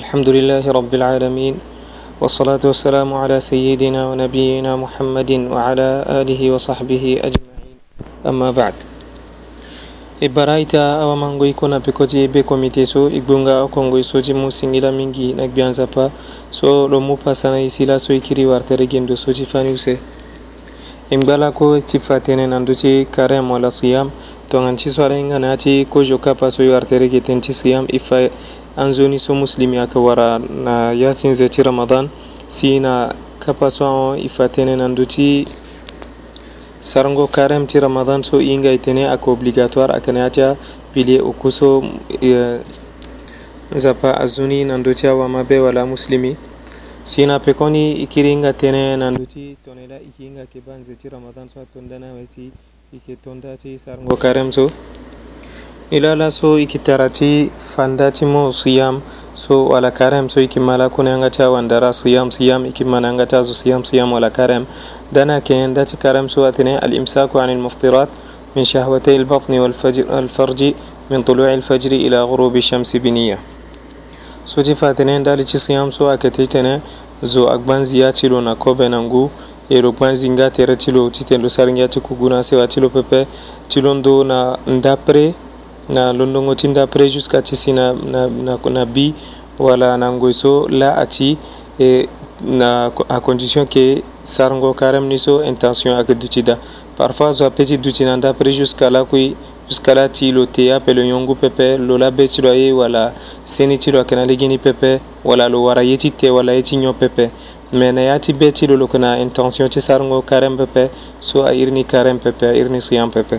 الحمد لله رب العالمين والصلاة والسلام على سيدنا ونبينا محمد وعلى آله وصحبه أجمعين أما بعد ibaraita awamango ikona pekoti ebe komite so igbonga okongo iso ti mu singila mingi na gbi anzapa so lo mu pasana e si laso e kiri wartere gendo so ti fani use e ngba lako ti fa tënë na ndö ti karême wala siam tonganti so ala hinga na ya ti kozo kapa so e wartere ge tënë ti siam e fa anzoni so muslim yake wara na yatinze ti ramadan sina kapaso i fatene nan duti sarango karem ti ramadan so i nga itene ako obligatoire akene atya pili uku so eh, nzapa azuni nan duti awamabe wala muslimi sina pekoni ikiri nga tene nan duti tonela iki nga ke banze ti ramadan so atondana wesi ike tonda ti sarango karem so ilala so ikitarati fandatimo siyam so wala karem so ikimala kunangata wandara siyam siyam ikimanangata so siyam siyam wala karem دنا كين دات كرم سواتنا الإمساك عن المفطرات من شهوتي البطن والفجر الفرج من طلوع الفجر إلى غروب الشمس بنية سوتي فاتنين دالتي صيام سو أكتيتنا زو أكبان زياتيلو نكوبنانغو erokwan zinga tere tilo titendo saringa tikuguna sewa tilo pepe tilondo na ndapre na londongotinda près jusqu'à ti si na, na, na, na bi wala na ngoy so la ati e na à condition que sargo karemni so intention ayeke dutida parfois zo apeut ti duti na nda près jusqu'à la kui jusqu'à la ti lo te ape lo yongu pepe lo labe ti lo aye wala seni ti lo ayeke na lege ni pepe wala lo wara ye ti te wala ye ti nyon pepe me na ya ti be ti lo lo yeke na intention ti sarango karême pepe so airi ni karême pepe airi ni siam pepe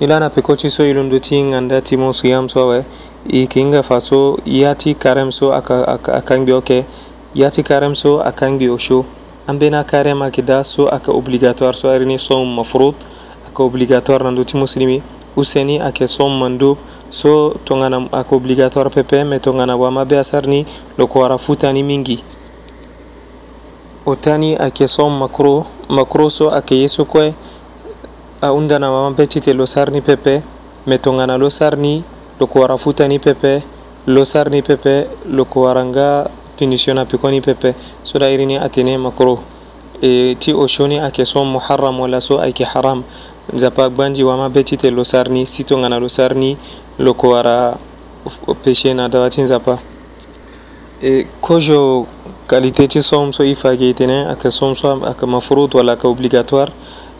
ilana pekolchiso ilundutin anda timo suyam sowe ikinga faso yati karemso akangbi oke yati karemso akangbi osho ambena karem akida so aka obligatoire so arini som mafrud aka obligatoire nanduti muslimi useni ake som mandub so tongana aka obligatoire pepe me tongana wamabe asarni loko wara futani mingi otani ake som makro makro so aka yesu kwe ahundanamama be cite lo sarni pepe me tongana lo sarni loko wara futa ni pepe lo sarni pepe loko waranga punition ape koni pepe soda irini atene makro e ti o shoni ayeke so muharram wala so ayeke haram nzapa agbangi wama be ti tene lo sarni si tongana lo sarni loko wara péché na dawa ti nzapa e kozo qualité ti som so i fa yeke e tene ayeke som so ayeke mafrut wala ayeke obligatoire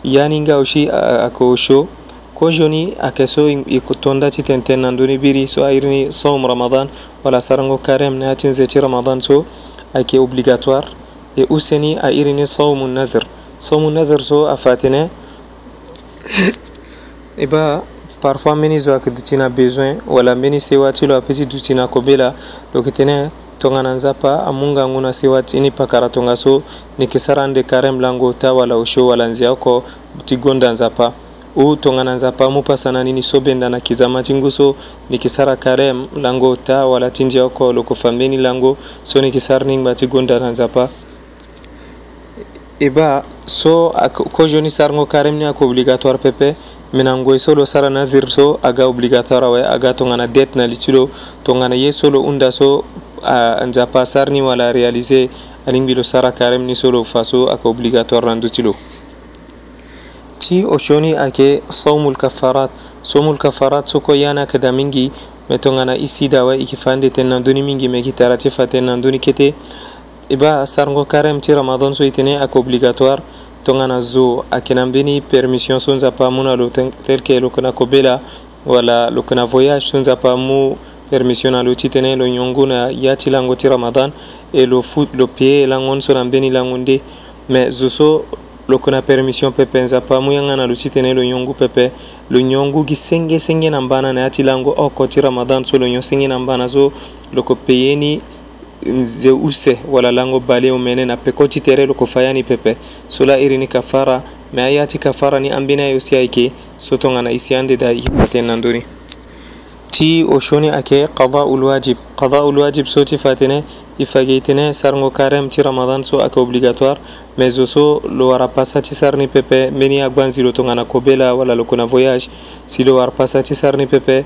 yaninga aussi ako sho kojoni akaso ikutondati tenten nanduni biri so airni saum ramadan wala sarango karem ne atin zeti ramadan so ake obligatoire e useni a irini saumu nazir saumu nazir so a fatine iba e parfois meni zo akidutiina besoin wala meni sewatilo apeti dutina kobela lokitene tongana nzapa amunga ngu na si watini pakara tonga so niki sara nde karem lango ta wala usho wala nzi oko ti gonda nzapa u tongana nzapa mu pasana nini so benda na kizama ti ngu so niki sara karem lango ta wala ti ndia oko loko fambeni lango so niki sara ni ngba ti gonda na nzapa e ba so kozo ni sara ngo karem ni ako obligatoire pepe minangoi solo sara nazir so aga obligatoire awe aga tongana det na li ti lo tongana ye solo hunda so nza pa sarni wala réalisé anin ɓilo sara karem ni solo faso aka obligatoire nandutilo ti o coni ake sawmul kafarat sawmul kafarat soko yana kada mingi metongana i sidawa iki fande ten nanduni mingi meki tarati fa ten nanduni kete iba sargo karem ti ramadan so itene aka obligatoire tongana zo akena mbeni permission so nzapa mu na lo tel ke lokona kobela wala lokona voyage so nzapa mu permission alo ti tene lo yongu na ya ti lango ti ramadan e lo fut lo pie e langon so na mbeni lango nde me zo so lo kona permission pepe nzapa mu yanga na lo ti tene lo yongu pepe lo yongu gi senge-senge na mbana na ya ti lango oko ti ramadan so lo yon senge na mbana so lo yko peye ni nze use wala lango bale omene na peko ti tere lo yko fa ya ni pepe so la iri ni kafara me aya ti kafara ni ambeni ayo si ayeke so tongana e si ande da yeke tene na ndöni ti o'shuni ake qada ulwajib qada ulwajib soti fatine ifageytine sargo karem ti ramadan so ake obligatoire mais oso lo wara pasa ti sarni pepe mbeni agbanzi lo tongana kobe la wala loko na voyage si lo wara pasa ti sarni pepe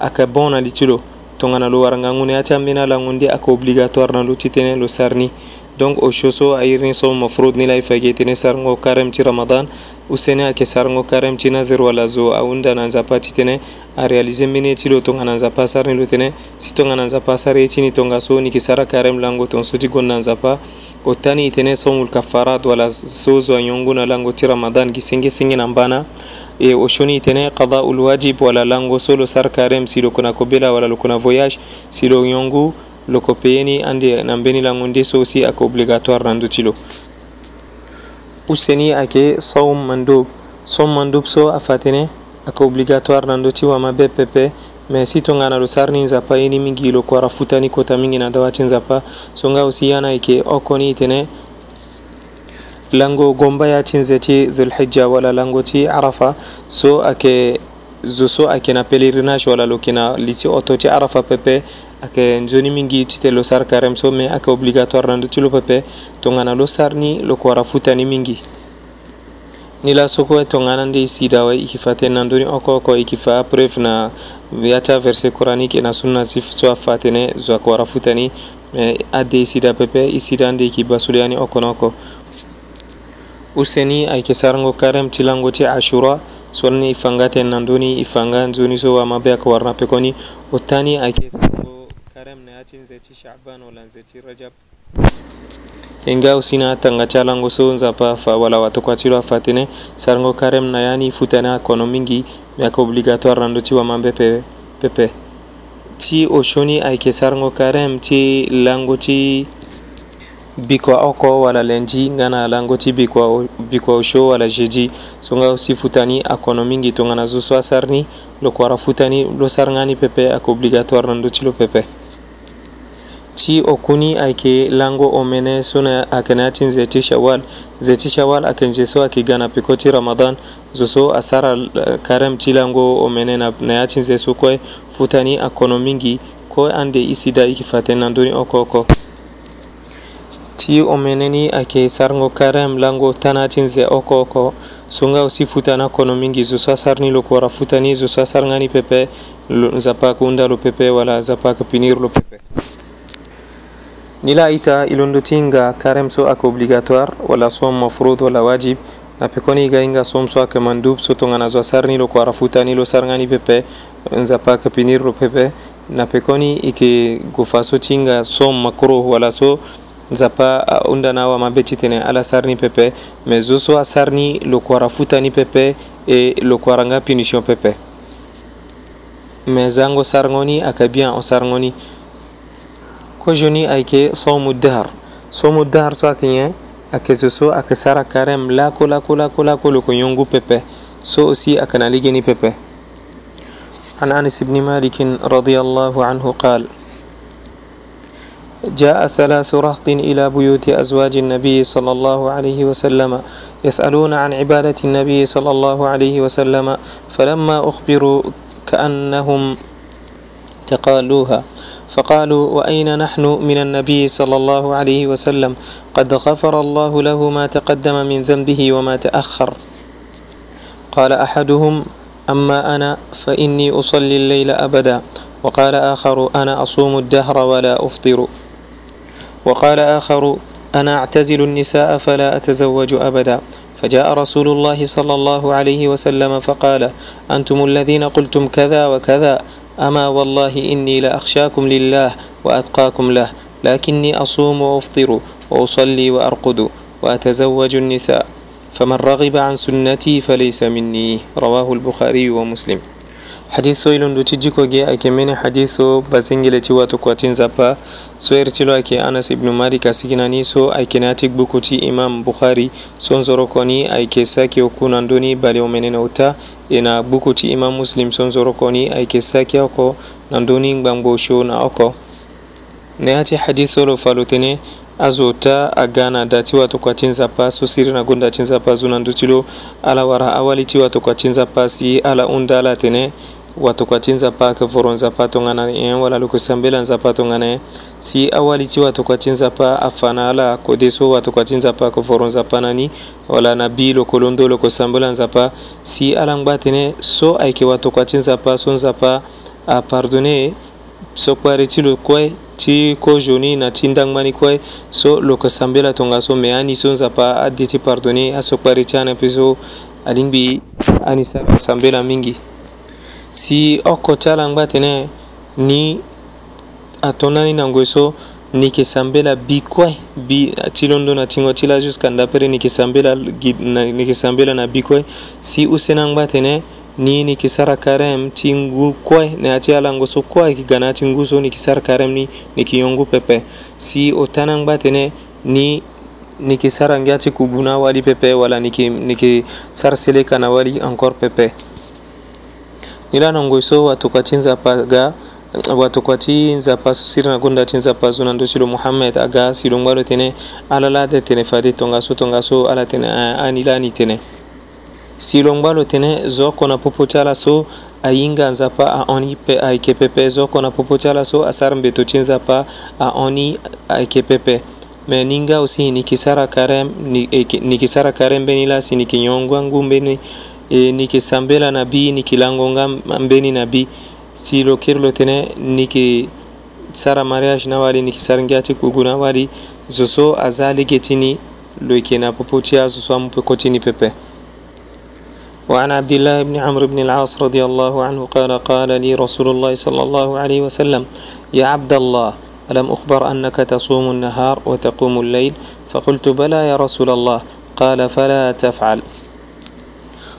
ake bon na li ti lo tongana lo wara ngangu ni ya ti ambeni alango ndi ake obligatoire na lo titene lo sarni donc o shoso ayirni som mafrud nilay fagetini sarngo karemti ramadan usene ake sarngo karemti nazir wala zo awunda na nzapa titene arealize mini ti lo tonga na nzapa sar ni lo tene si tonga na nzapa sar ye ti ni tonga so niki sara karem lango tonso ti gon na nzapa o tani e tene somul kafarat wala so zo ayongu na lango ti ramadan gi sengesenge na mbana e o shoni tene qadaul wajib wala lango so lo sar karem si lo kona kobela wala lo kona voyage si lo yongu loko peyeni ande mbeni lango nde sosi ake obligatoire lo useni ayeke sawm mandub sawm mandub so tene ayeke obligatoire ndö ti wamabe pepe me si tongana lo sarni nzapa ni mingi lo kuara ni kota mingi na ti nzapa so nga ayeke oko ni e tene lango gomba ya ti dhulhijja wala lango ti arafa so ake zo so ayeke na pèlerinage wala lo yeke na li ti oto ti arafa pepe ayeke nzoni mingi ti tene lo sara carême so me ayeke obligatoire na ndö ti lo pepe tongana lo sara ni loko wara futani mingi ni lasoko e tongana nde e sida awe e yeke fatene na ndöni oko oko e yeke fa apreuve na ya ti averset coranique e na sunna si so afa tënë zo ayeke wara futa ni me ade e sida pepe e sida ande e yeke basule ya ni oko na oko use ni ayeke sarango carême ti lango ti ashura solni ifangaten nanduni ifanga pe koni otani ake akeesango karam nayatin zeti shaban walan zeti rajab inga usina tangacalango so nzapa fa wala watokwatilo afatene sarango na yani futana kono mingi ko obligatoire randoti wamambe pe pepe. ti oshoni ayeke sarango karam ti lango ti bikwa aw kɔ wala lɛnji ngana ala ngoti bikwa usho wala jeji so nga usi futani akono mingi to ngana zo so asarni lo kuara futani lo sar ngani pepe ako obligatoire nan do ti lo pepe ti o kuni ayeke lango o mene so na ayeke na ya ti nze ti shawal nze ti shawal ayeke nze so ayeke ga na peko ti ramadan zo so asara eh, karême ti lango o mene na, na ya ti nze so kue futani akono mingi kue ande i sida i yeke fa tënë na ndöni oko oko Tiuomeneni akesarngo kare mlango tana tinze okoko sunga usi futana kono mingi zusa sarni lokora futani zusa sarngani pepe zapa kunda lo pepe wala zapa kapinir lo pepe nila ita ilondotinga karem so ako obligatoire wala som mafrud wala wajib na pekoni ga inga som so ake mandub so tongana zwa sarni lo kwara futani lo sarngani pepe nzapa kapinir lo pepe na pekoni ike gofa so tinga som makruh wala so nzapa uh, undana wa mabe citene ala sarni pepe mais zo so lo sarni futa futani pepe e lokuara nga punition pepe mais zango sarŋoni aka biyan o sarngoni ko joni ayke somu dar somu dar so aka nye ake zo so aka sara karem lako lako lako lako ko yongu pepe so osi aka naligeni pepe عن انس بن مالك رضي الله عنه قال جاء ثلاث رهط إلى بيوت أزواج النبي صلى الله عليه وسلم يسألون عن عبادة النبي صلى الله عليه وسلم فلما أخبروا كأنهم تقالوها فقالوا وأين نحن من النبي صلى الله عليه وسلم قد غفر الله له ما تقدم من ذنبه وما تأخر قال أحدهم أما أنا فإني أصلي الليل أبدا وقال آخر أنا أصوم الدهر ولا أفطر وقال آخر أنا أعتزل النساء فلا أتزوج أبدا فجاء رسول الله صلى الله عليه وسلم فقال أنتم الذين قلتم كذا وكذا أما والله إني لأخشاكم لله وأتقاكم له لكني أصوم وأفطر وأصلي وأرقد وأتزوج النساء فمن رغب عن سنتي فليس مني رواه البخاري ومسلم hadiso ilundu cijjikoge ake mene hadiso basingileti wato iri ti lo ake anas ibnu malik ni so aykenati ti imam bukhari son zorokoni ayke sakio kunandoni baleo menene uta ena ti imam muslim son zorokoni ayke sakio ko nandoni gbangbo sho na oko ne ati hadiso lo falutene azota agana da tiwa to kwatinza so siri na gonda tinza zo na lo ala wara awali tiwa ti nzapa si ala hunda ala tene watoka ti nzapa ayeke voro nzapa tongana eh, wala lo yeke sambela nzapa tongana ye eh. si awali ti watoka ti nzapa afa na ala kode so watoka ti nzapa ayeke voro nzapa na ni wala na bi loko londo lo yeke sambela nzapa si alangba tënë so ayeke watoka ti nzapa so nzapa apardonne e so kpari ti lo kue ti kozo ni na ti ndangba ni kue so lo yeke sambela tongaso me ani so nzapa ade ti pardonne aso kpari ti ana mpe so alingbi ani sara sambela mingi si oko ti ala ngba tene ni atongana ni na ngue so yeke sambela bi kue bi ti londo na tingo ti la jusqu'à ndapere yeke sambela yeke sambela na bi kue si use na ngba tene ni niki sara karem ti ngu kue na yâ ti ala ngo so kue yeke ga na yâ ti ngu so niki sara karem ni niki yongu pepe si o ta na ngba tene ni niki sara ngia ti kubu na awali pepe wala niki, niki sara seleka na awali encore pepe tinza watukwathinza apaga na paso tinza thinza paso ndo silo muhammed aga silongwaro tene ala alalate tene fade tongaso tongaso ala tene anilani tene silongwalo tene zoko na chala so ainga nzapa aoni pe aikepepe zoko na chala so asar mbeto pa aoni aikepepe me ninga usi nikisara karem e, nikisara karem benila sinikinyongwa ngumbeni e nike sambela na nike langonga mbeni na silo kirlo tene nike sara mariage na wali nike saringiati kuguna wali zoso azali getini لويكي نابوبوتيا زوسوام بكوتيني بيبي وعن عبد الله بن عمرو بن العاص رضي الله عنه قال قال لي رسول الله صلى الله عليه وسلم يا عبد الله ألم أخبر أنك تصوم النهار وتقوم الليل فقلت بلى يا رسول الله قال فلا تفعل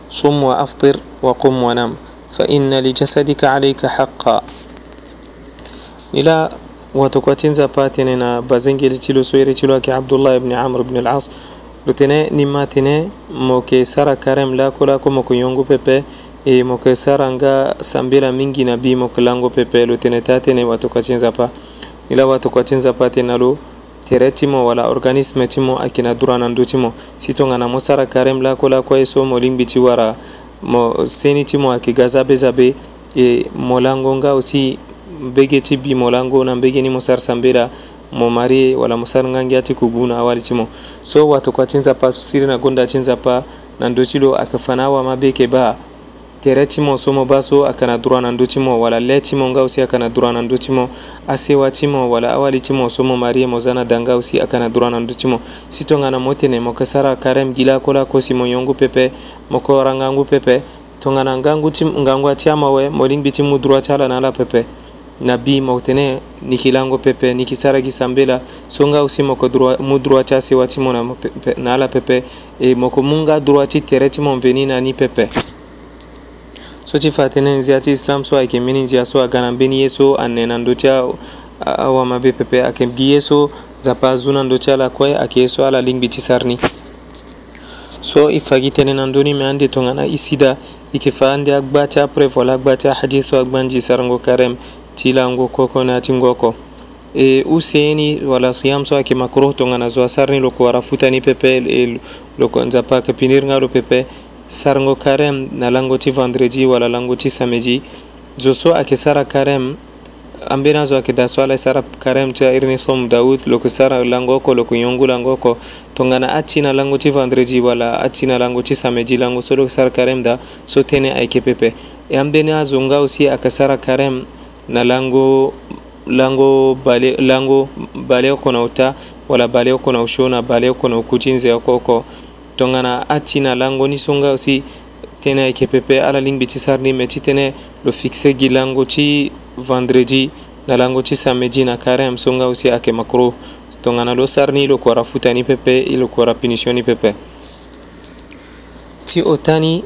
صم وأفطر وقم ونم فإن لجسدك عليك حقا إلى وتكوتينزا باتيننا بازنجل تيلو سويري تيلو كي عبد الله بن عمرو بن العاص lutene nimatine mo ke sara karem lako lako mo ko yongo pepe e mo ke sara nga sambira mingi na bi mo ke lango pepe lutene tatene watu kachinza pa ila watu kachinza pa tenalo tere timo wala organisme timo akina duranandu timo sitongana mo sara karem lako lako e so mo limbi ti wara mo seni ti mo ayeke ga zabe zabe e mo lango nga aussi mbege ti bi mo lango na mbege ni mo sara sambela mo marie wala mo sara ngangia ti kubu na awali ti mo so watokua ti nzapa so siri na gonda ti nzapa na ndö ti lo ayeke fa na awa mabe yeke ba tere timo somo baso akana duranandu timo wala le timo nga usi akana duranandu timo asewa timo wala awali timo somo marie mozana danga usi akana duranandu timo sitongana motene moke sara karem gila kola kosi mo yongu pepe moko rangangu pepe tongana ngangu tim ngangu atiama we molingbi timu dura tiala nala pepe na bi motene nikilango pepe nikisara gisambela so nga usi moko droit, mu droit ti asewa timo na, pepe, na ala pepe e moko mu nga droit ti tere ti mo mveni na ni pepe sochifatene nziachi islam so ake mini nzia so agana mbeni yeso na ndö awa mabe pepe ake mgi yeso ndö ti ala la kwai ake yeso ala ti bichi ni so ni nandoni ande tongana isida ikifande agbate apreve wala agbate so agbanji sarango karem lango koko na tingoko e, useni wala siyam so ake makruh tongana zo ni loko ni pepe e, loko nzapa kapinirnga lo pepe sarngo karem na lango ti vendredi wala lango ti samedi zo so ake sara carême ambina zo ake daso alay sara karem ti irini som daoud yeke sara lango ko loko yongu lango ko to na lango ti vendredi wala na lango ti samedi lango so loko sara karem da so tene ayeke pepe e ambeni azo nga aussi ayeke sara karem na lango lango bale lango bale ko na uta wala bale ko na ushona bale ko na ukutinze yako ko tongana a tina lango ni songa si tene ayeke pepe ala lingbi ti sara ni me ti tënë lo fixe gi lango ti vendredi na lango ti samedi na carême so nga aussi ayeke makro tongana lo sara ni lo kua ra futa ni pepe e lo kua ra punition ni pepe ti ota ni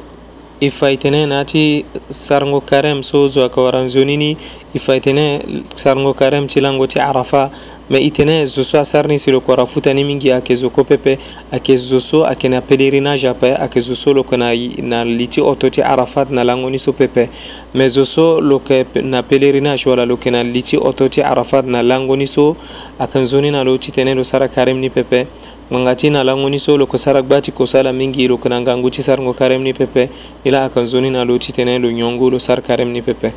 ifaytene naati sargo karem so zo aka waranzonini ifaytene sargo karem tilangoti arafa ma itene zo so asarni silo kora futani mingi ayeke zo kue pepe ayeke zo so ayeke na pélerinage ape ayeke zo so loke na, na li ti oto ti arafat na langoni so pepe me zo so loke na pélerinage wala loke na li ti oto ti arafat na langoni so ayeke nzoni na lo titene lo sara karem ni pepe ngangati nalangoni so lo kosarak bati kosala mingi lo kana nganguti sar ngo karem ni pepe ila akanzoni na lo titene lo nyongo lo sar karem ni pepe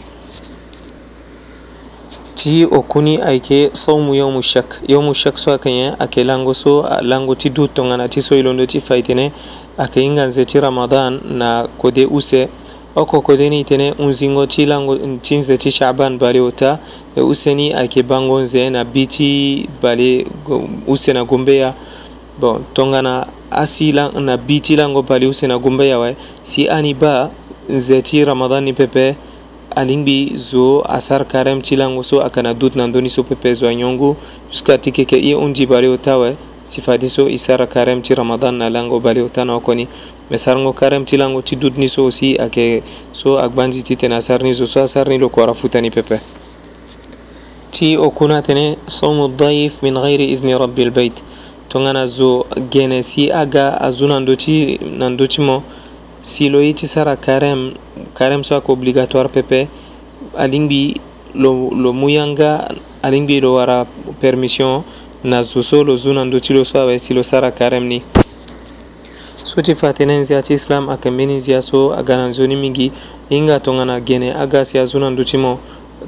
ti o kuni ayeke sawmu yawmu shak yawmu shak so ayeke nyen ayeke lango so lango ti du tongana ti so e londo ti fa e tene ayeke hinga nze ti ramadan na kode use oko kode ni e tene hunzingo ti lango ti nze ti shaban bale ota e use ni ayeke bango nze na bi ti bale use na gombeya bon tongana asila na bitilango pali usena gumbe yawe si ani ba nzeti ramadani pepe alingbi zo asar karem tilango so akana dut nandoni so pepe zo anyongu juska tike ke i undi bali utawe sifadi so isara karem ti ramadan na lango bali utana okoni me sarango karem ti lango ti dut ni so osi ayeke so agbandi ti tene asarani zo so asarani lo kuara futani pepe ti okuna tene somu daif min gairi idni rabbi lbeit tongana zo gene si aga azu nan do ti nan do ti mo si lo yi ti sara carême carême so ako obligatoire pepe alingbi lo, lo mu yanga alingbi lo wara permission na zo so lo zu nan do ti lo so awe si lo sara carême ni so ti fa tënë nzia ti islam ayeke mbeni nzia so aga na nzoni mingi hinga tongana gene aga si azu nan duti mo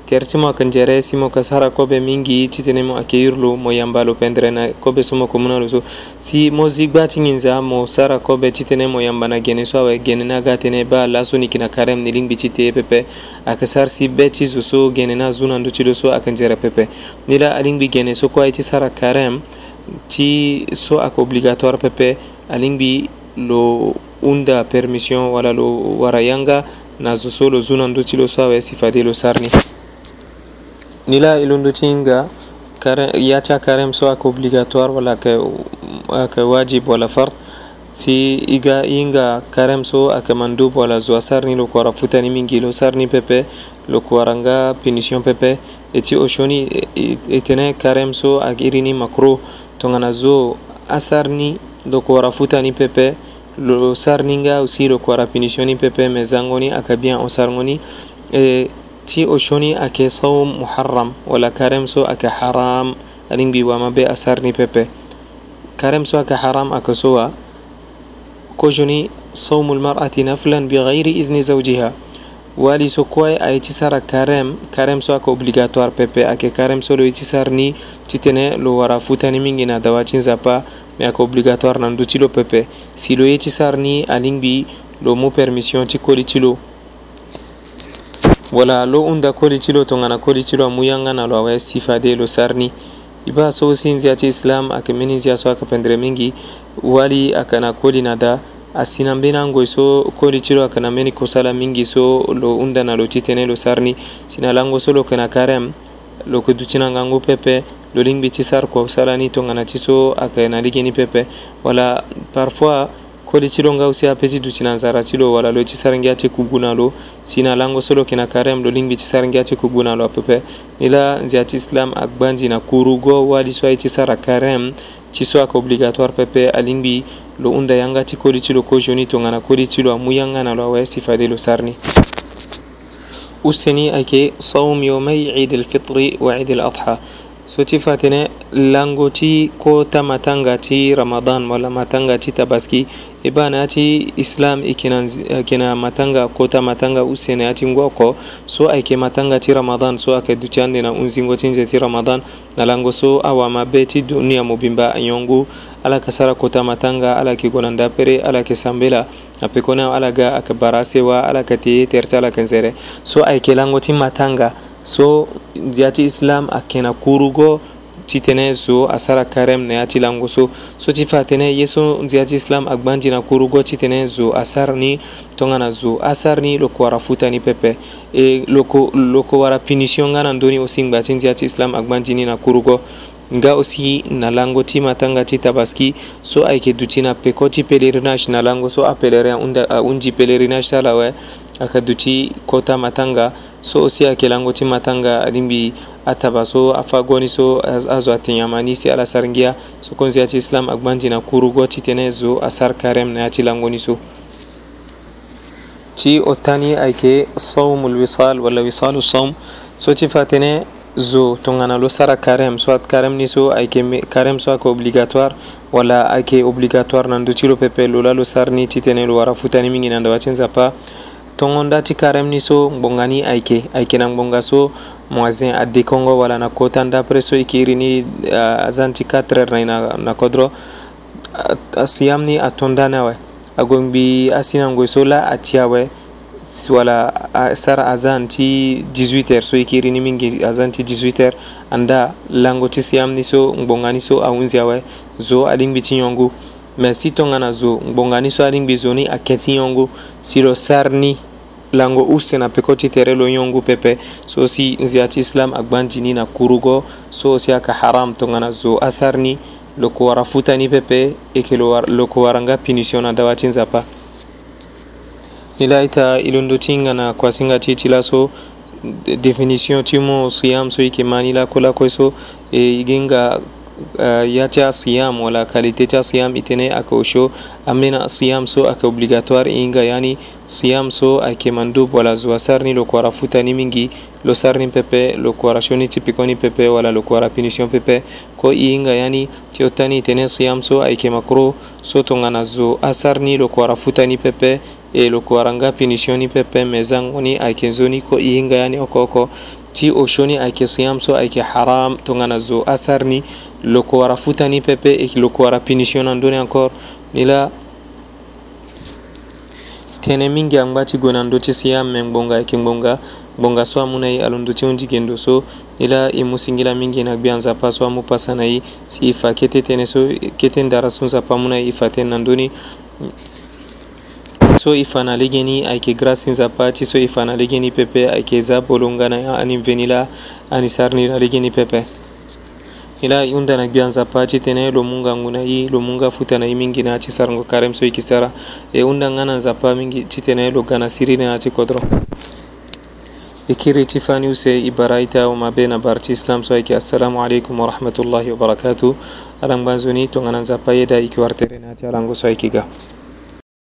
Tertimo kanjeresimo kasara kobe mingi citenemo akeyirlo mo yambalo na kobe sumo komunalo so si mo zigba tinginza mo sara kobe citenemo yambana gene so awe gene na gatene ba laso ni kina karem ni lingbi te pepe akasar si be cizo so gene na zuna ndo cido so akanjera pepe nila alingbi gene so kwa iti sara karem ti so ak obligatoire pepe alingbi lo unda permission wala lo warayanga na zo so lo zuna ndo cilo so awe sifade lo sarni ni la ilundutinga iacha karem sawa ka obligatoire wala ka aka wajib wala fard si iga inga karem so aka mandub wala zwa sarni lo kuara futani mingi lo sarni pepe lo kuara nga punition pepe eti oshoni e, e, etene karem so ak irini makro tongana zo asarni lo kuara futani pepe lo sarni nga usi lo kuara punitioni pepe me zangoni aka bien o sarngoni e ti oshoni ake sawm muharram wala karemso ake haram anin biwama be asarni pepe karemso ake haram akesowa kojoni صوم المرأة نفلا بغير إذن زوجها wali so kuwai a yiti sara karem karem so aka obligatoire pepe ake karem so lo yiti sar ni titene lo wara futani mingi na dawacin zapa me aka obligatoire nandu ti lo pepe si lo ye ti sar ni alingbi lo mu permission ti koli ti lo wala lo unda kolici lo tongana kolici lo amuyanga na lo awaya sifa de lo sarni iba so sinzi ati islam akemeni nzi aso akapendere mingi wali akana koli na da asina mbeni ango so kolici lo akana meni kosala mingi so lo unda na lo ti tënë lo sarni sina lango so lo yeke karem lo yeke duti na ngangu pepe lo lingbi ti sar kua osala ni tongana ti so ayeke na ligi ni pepe wala parfois kodi cilonga usi apesitu cina zara cilo wala lo cisarangi ati kubguna lo sina lango solo kina karem lo lingbi cisarangi ati kubguna lo apepe nila nzi ati islam agbanzi na kurugo wali so ai cisara karem ciso aka obligatoire pepe alingbi lo unda yanga ti kodi ti lo kojoni tongana kodi ti lo amu yanga na lo awaye sifade lo sarni useni ayeke saum yomai id alfitri wa id aladha so ti fa tene lango ti ko ta matanga ti ramadan wala matanga ti tabaski ibana e ati islam ikina, e ikina e matanga kota matanga usene ati ngwoko so aike matanga ti ramadan so ake dutiande na unzingo tinze ti ramadan na lango so awa mabe ti dunia mobimba anyongu ala ka sara kota matanga ala yeke go na ndapere ala yeke sambela apeko ni awa ala ga ayeke bara asewa ala yeke te tere ti ala yeke nzere so ayeke lango ti matanga so nzia ti islam ayeke na kuru go titene zo a sara karem na ya tilango so so ti fa tene ye so nzia ti islam agba ndi na kurugo ti tene zo a sara ni tongana zo asar ni loko wara futa ni pepe e loko, loko wara punition nga na ndöni osi ngba ti nzia ti islam agba ndi ni na kurugo nga aussi na lango ti matanga ti tabaski so ayeke duti na peko ti pèlerinage na lango so apelere ahunzi pèlerinage ti ala awe ayeke duti kota matanga so aussi ayeke lango ti matanga lingbi atabaso afagoni so azo atinyamani si ala saringia sokonzi ati islam agbanji na kurugo titene zo asar karem na ati langoni so ti o tani ayeke saumul wisal wala wisalu saum so ti fa tënë zo tongana lo sara carême soit carême ni so ayeke carême so ayeke obligatoire wala ayeke obligatoire na ndö ti lo pepe lo laa lo sara ni ti tënë lo wara futani mingi na ndabâ ti nzapa tongo nda ti carême ni so ngbonga ni ayeke ayeke na ngbonga so moisin addi congo walla na kotanda après so i kirini euh, azanti 4 heure nay na kodro asiyamni a tondanawe agon mbi asinangoy so la a tiyawe wala sara azan ti 18 heure so i kirini mingi azan ti 18 heure anda lango ti siyamni so ngbongani so ahunzi awe zo alingbi ti nyongu me si tongana zo ngbongani so alingbi zo ni ayeke ti nyongu si lo sar ni lango use na pekoti tere lo yongu pepe so si nziyati islam agbandini na kurugo so si aka haram tongana zo asar ni loko wara futani pepe eke loko waranga punition na dawati nzapa nilaita ilondotinga na kwasinga titi laso definition timo siyam so ike mani lako lako so e, igenga Euh, yacha siyam wala kalitecha siyam itene aka osho amena siyam so aka obligatoire inga yani siyam so ayeke mandub wala zo asara ni lo kuara futa ni mingi lo sara ni pepe lo kuara so ni ti ni pepe wala lo kuara punition pepe ko i hinga yani ti o tani tënë siyam so ayeke makro so tongana zo asara ni lo kuara futa ni pepe e lo kuara nga punition ni pepe me zango ni ayeke nzoni ko i hinga yani oko oko ti o shoni ayeke siyam so ayeke haram tongana zo asar ni loko wara futa ni pepe e loko wara punition na ndöni encore ni la tënë mingi angba ti gue na ndö ti siyam me ngbonga ayeke ngbonga ngbonga so amû na ye alo ndö ti hundigendo so ni la e mû singila mingi na gbia nzapa so amû pasa na ye si e fa kete tënë so kete ndara so nzapa amû na ye e fa tënë na ndöni so i fana ligeni ayke grasin zapati so i fana ligeni pepe ayke zabolonganaya anin venila ani sarnira ligeni pepe ila undana gbiyan zapati tene lomunga nguna yi lomunga futana yi mingi naati sarngo karem so yiki sara e unda ngana zapa mingi ti tene lo gana siri naati kodro ikiri ti fani use i bara ita o mabe na barti islam so yiki assalamu alaikum warahmatullahi wabarakatu alan gbanzoni to ngana zapa yeda yiki wartere naati alango so yiki ga